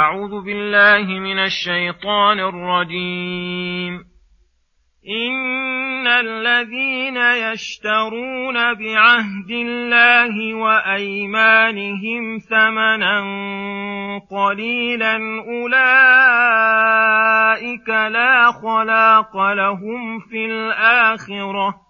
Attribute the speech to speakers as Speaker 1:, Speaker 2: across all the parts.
Speaker 1: أعوذ بالله من الشيطان الرجيم. إن الذين يشترون بعهد الله وأيمانهم ثمنا قليلا أولئك لا خلاق لهم في الآخرة.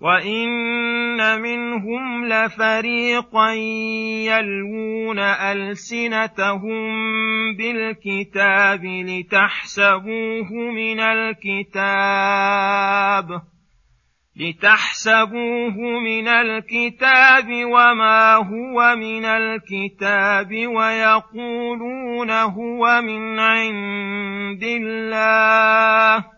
Speaker 1: وان منهم لفريقا يلوون السنتهم بالكتاب لتحسبوه من الكتاب لتحسبوه من الكتاب وما هو من الكتاب ويقولون هو من عند الله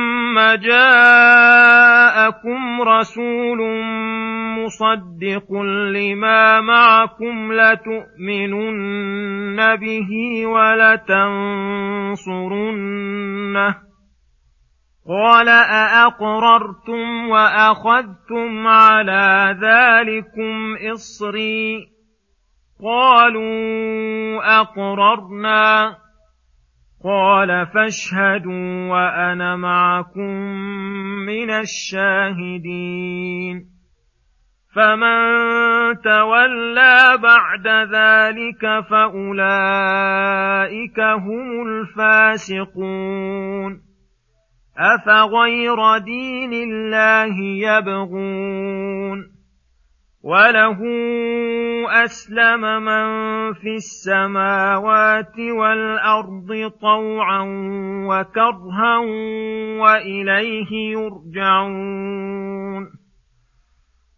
Speaker 1: جاءكم رسول مصدق لما معكم لتؤمنن به ولتنصرنه قال أأقررتم وأخذتم على ذلكم إصري قالوا أقررنا قال فاشهدوا وأنا معكم من الشاهدين. فمن تولى بعد ذلك فأولئك هم الفاسقون. أفغير دين الله يبغون؟ وله اسلم من في السماوات والارض طوعا وكرها واليه يرجعون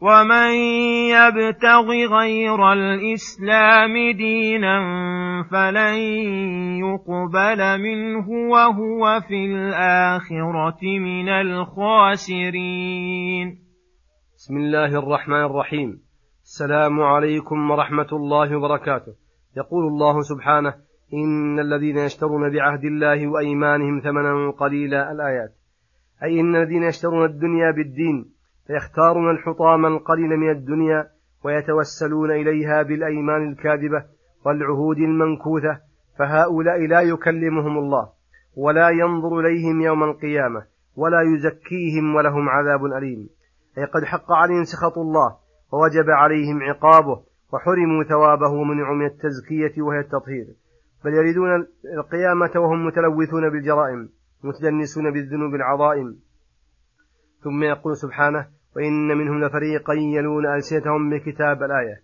Speaker 1: ومن يبتغ غير الاسلام دينا فلن يقبل منه وهو في الاخره من الخاسرين.
Speaker 2: بسم الله الرحمن الرحيم. السلام عليكم ورحمة الله وبركاته. يقول الله سبحانه إن الذين يشترون بعهد الله وأيمانهم ثمنا قليلا الآيات. أي إن الذين يشترون الدنيا بالدين فيختارون الحطام القليل من الدنيا ويتوسلون إليها بالأيمان الكاذبة والعهود المنكوثة فهؤلاء لا يكلمهم الله ولا ينظر إليهم يوم القيامة ولا يزكيهم ولهم عذاب أليم. أي قد حق عليهم سخط الله ووجب عليهم عقابه وحرموا ثوابه ومنعوا من التزكية وهي التطهير. بل يريدون القيامة وهم متلوثون بالجرائم متدنسون بالذنوب العظائم. ثم يقول سبحانه وإن منهم لفريقا يلون ألسنتهم بكتاب الآية.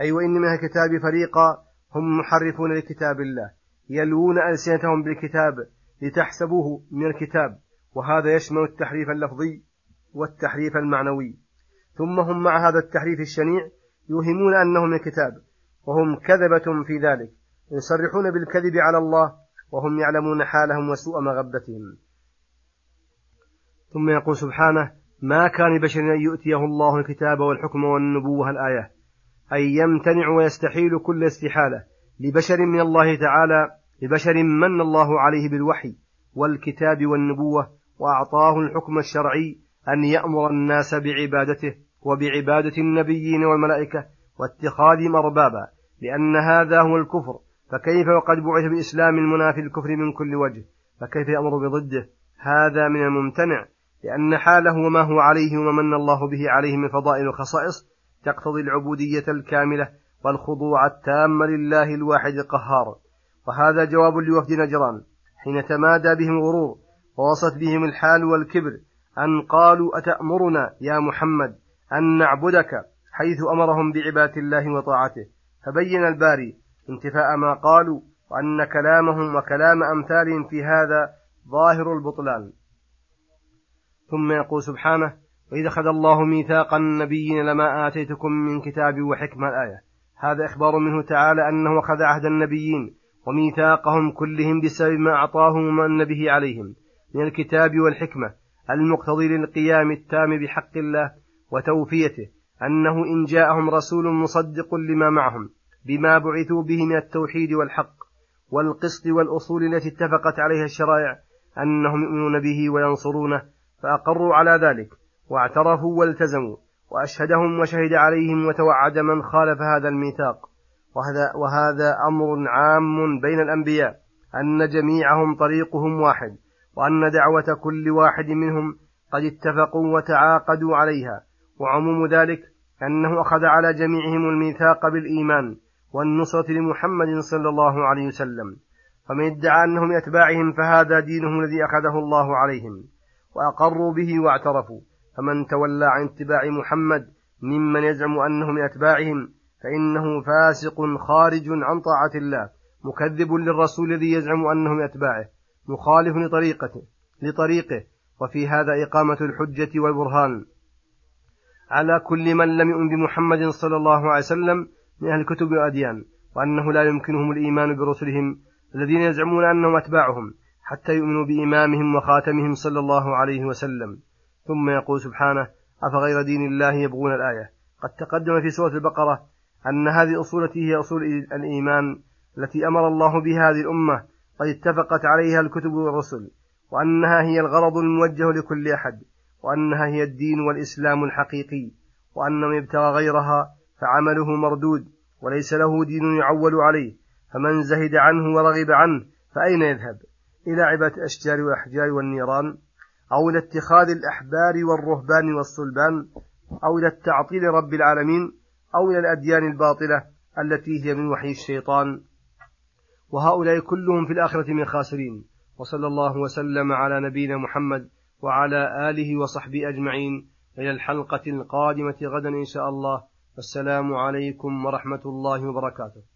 Speaker 2: أي وإن من الكتاب فريقا هم محرفون لكتاب الله. يلوون ألسنتهم بالكتاب لتحسبوه من الكتاب. وهذا يشمل التحريف اللفظي والتحريف المعنوي. ثم هم مع هذا التحريف الشنيع يوهمون أنه من الكتاب. وهم كذبة في ذلك. يصرحون بالكذب على الله وهم يعلمون حالهم وسوء مغبتهم. ثم يقول سبحانه ما كان بشر أن يؤتيه الله الكتاب والحكم والنبوة الآية أي يمتنع ويستحيل كل استحالة لبشر من الله تعالى لبشر من الله عليه بالوحي والكتاب والنبوة وأعطاه الحكم الشرعي أن يأمر الناس بعبادته وبعبادة النبيين والملائكة واتخاذهم أربابا لأن هذا هو الكفر فكيف وقد بعث بإسلام المنافي الكفر من كل وجه؟ فكيف يأمر بضده؟ هذا من الممتنع. لأن حاله وما هو عليه وما من الله به عليه من فضائل وخصائص تقتضي العبودية الكاملة والخضوع التام لله الواحد القهار. وهذا جواب لوفد نجران حين تمادى بهم الغرور ووصت بهم الحال والكبر أن قالوا أتأمرنا يا محمد أن نعبدك حيث أمرهم بعبادة الله وطاعته. فبين الباري انتفاء ما قالوا وأن كلامهم وكلام أمثالهم في هذا ظاهر البطلان. ثم يقول سبحانه وإذا أخذ الله ميثاق النبيين لما آتيتكم من كتاب وحكمة الآية. هذا إخبار منه تعالى أنه أخذ عهد النبيين وميثاقهم كلهم بسبب ما أعطاهم ومن به عليهم من الكتاب والحكمة المقتضي للقيام التام بحق الله وتوفيته أنه إن جاءهم رسول مصدق لما معهم بما بعثوا به من التوحيد والحق والقسط والأصول التي اتفقت عليها الشرائع أنهم يؤمنون به وينصرونه فأقروا على ذلك واعترفوا والتزموا وأشهدهم وشهد عليهم وتوعد من خالف هذا الميثاق. وهذا, وهذا أمر عام بين الأنبياء أن جميعهم طريقهم واحد وأن دعوة كل واحد منهم قد اتفقوا وتعاقدوا عليها. وعموم ذلك أنه أخذ على جميعهم الميثاق بالإيمان والنصرة لمحمد صلى الله عليه وسلم. فمن ادعى أنه من أتباعهم فهذا دينهم الذي أخذه الله عليهم. وأقروا به واعترفوا. فمن تولى عن اتباع محمد ممن يزعم أنه من أتباعهم فإنه فاسق خارج عن طاعة الله مكذب للرسول الذي يزعم أنه من أتباعه مخالف لطريقته لطريقه وفي هذا إقامة الحجة والبرهان. على كل من لم يؤمن بمحمد صلى الله عليه وسلم من أهل الكتب والأديان وأنه لا يمكنهم الإيمان برسلهم الذين يزعمون أنهم أتباعهم. حتى يؤمنوا بإمامهم وخاتمهم صلى الله عليه وسلم. ثم يقول سبحانه أفغير دين الله يبغون الآية؟ قد تقدم في سورة البقرة أن هذه أصولته هي أصول الإيمان التي أمر الله بها هذه الأمة قد اتفقت عليها الكتب والرسل وأنها هي الغرض الموجه لكل أحد وأنها هي الدين والإسلام الحقيقي وأن من ابتغى غيرها فعمله مردود وليس له دين يعول عليه فمن زهد عنه ورغب عنه فأين يذهب؟ إلى عبادة الأشجار والأحجار والنيران أو إلى اتخاذ الأحبار والرهبان والصلبان أو إلى التعطيل رب العالمين أو إلى الأديان الباطلة التي هي من وحي الشيطان. وهؤلاء كلهم في الآخرة من خاسرين. وصلى الله وسلم على نبينا محمد وعلى آله وصحبه أجمعين. إلى الحلقة القادمة غدا إن شاء الله. والسلام عليكم ورحمة الله وبركاته.